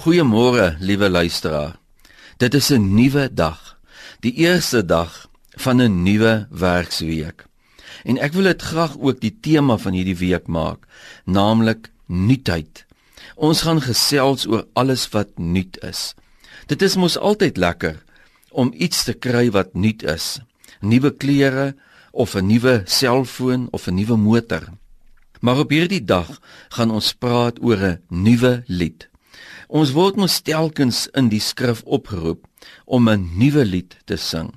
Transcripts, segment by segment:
Goeiemôre, liewe luisteraar. Dit is 'n nuwe dag. Die eerste dag van 'n nuwe werksweek. En ek wil dit graag ook die tema van hierdie week maak, naamlik nuutheid. Ons gaan gesels oor alles wat nuut is. Dit is mos altyd lekker om iets te kry wat nuut is. Nuwe klere of 'n nuwe selfoon of 'n nuwe motor. Maar op hierdie dag gaan ons praat oor 'n nuwe lied. Ons word mos telkens in die skrif opgeroep om 'n nuwe lied te sing.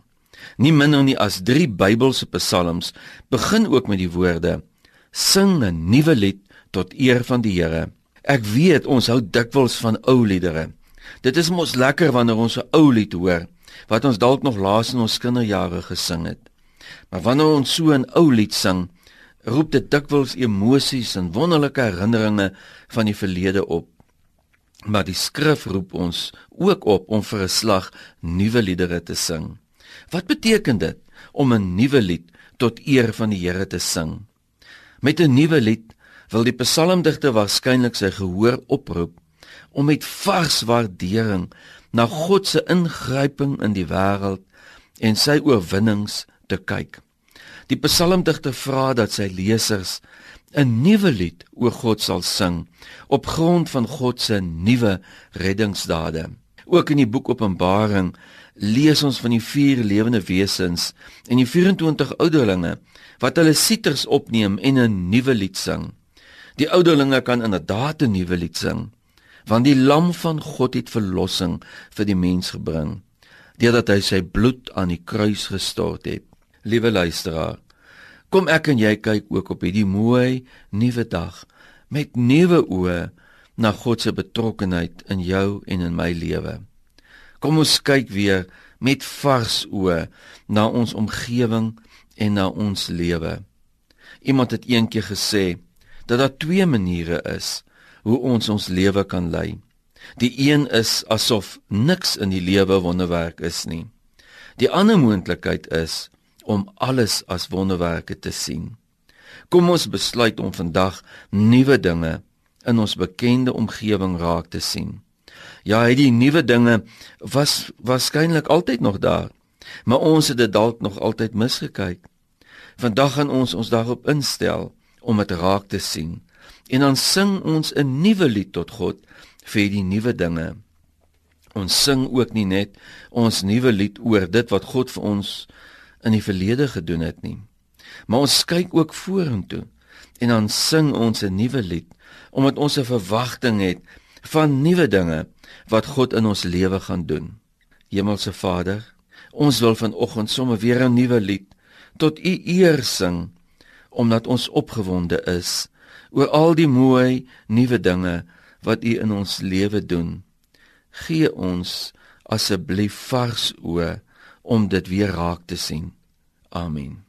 Nie minder nie as 3 Bybelse psalms begin ook met die woorde: Sing 'n nuwe lied tot eer van die Here. Ek weet ons hou dikwels van ou liedere. Dit is mos lekker wanneer ons 'n ou lied hoor wat ons dalk nog laas in ons kinderjare gesing het. Maar wanneer ons so 'n ou lied sing, roep dit dikwels emosies en wonderlike herinneringe van die verlede op. Maar die skrif roep ons ook op om vir 'n slag nuwe liedere te sing. Wat beteken dit om 'n nuwe lied tot eer van die Here te sing? Met 'n nuwe lied wil die psalmdigter waarskynlik sy gehoor oproep om met vars waardering na God se ingryping in die wêreld en sy oorwinnings te kyk. Die psalmdigter vra dat sy lesers 'n nuwe lied oor God sal sing op grond van God se nuwe reddingsdade. Ook in die boek Openbaring lees ons van die vier lewende wesens en die 24 ouderlinge wat hulle sieters opneem en 'n nuwe lied sing. Die ouderlinge kan inderdaad 'n nuwe lied sing want die lam van God het verlossing vir die mens gebring deurdat hy sy bloed aan die kruis gestort het. Liewe luisteraar, Kom ek en jy kyk ook op hierdie mooi nuwe dag met nuwe oë na God se betrokkenheid in jou en in my lewe. Kom ons kyk weer met vars oë na ons omgewing en na ons lewe. Iemand het eendag gesê dat daar twee maniere is hoe ons ons lewe kan lei. Die een is asof niks in die lewe wonderwerk is nie. Die ander moontlikheid is om alles as wonderwerke te sien. Kom ons besluit om vandag nuwe dinge in ons bekende omgewing raak te sien. Ja, hierdie nuwe dinge was waarskynlik altyd nog daar, maar ons het dit dalk nog altyd misgekyk. Vandag gaan ons ons daarop instel om dit raak te sien en dan sing ons 'n nuwe lied tot God vir die nuwe dinge. Ons sing ook nie net ons nuwe lied oor dit wat God vir ons in die verlede gedoen het nie. Maar ons kyk ook vorentoe en dan sing ons 'n nuwe lied omdat ons 'n verwagting het van nuwe dinge wat God in ons lewe gaan doen. Hemelse Vader, ons wil vanoggend sommer weer 'n nuwe lied tot U eer sing omdat ons opgewonde is oor al die mooi nuwe dinge wat U in ons lewe doen. Gee ons asseblief vars oë om dit weer raak te sien. Amen.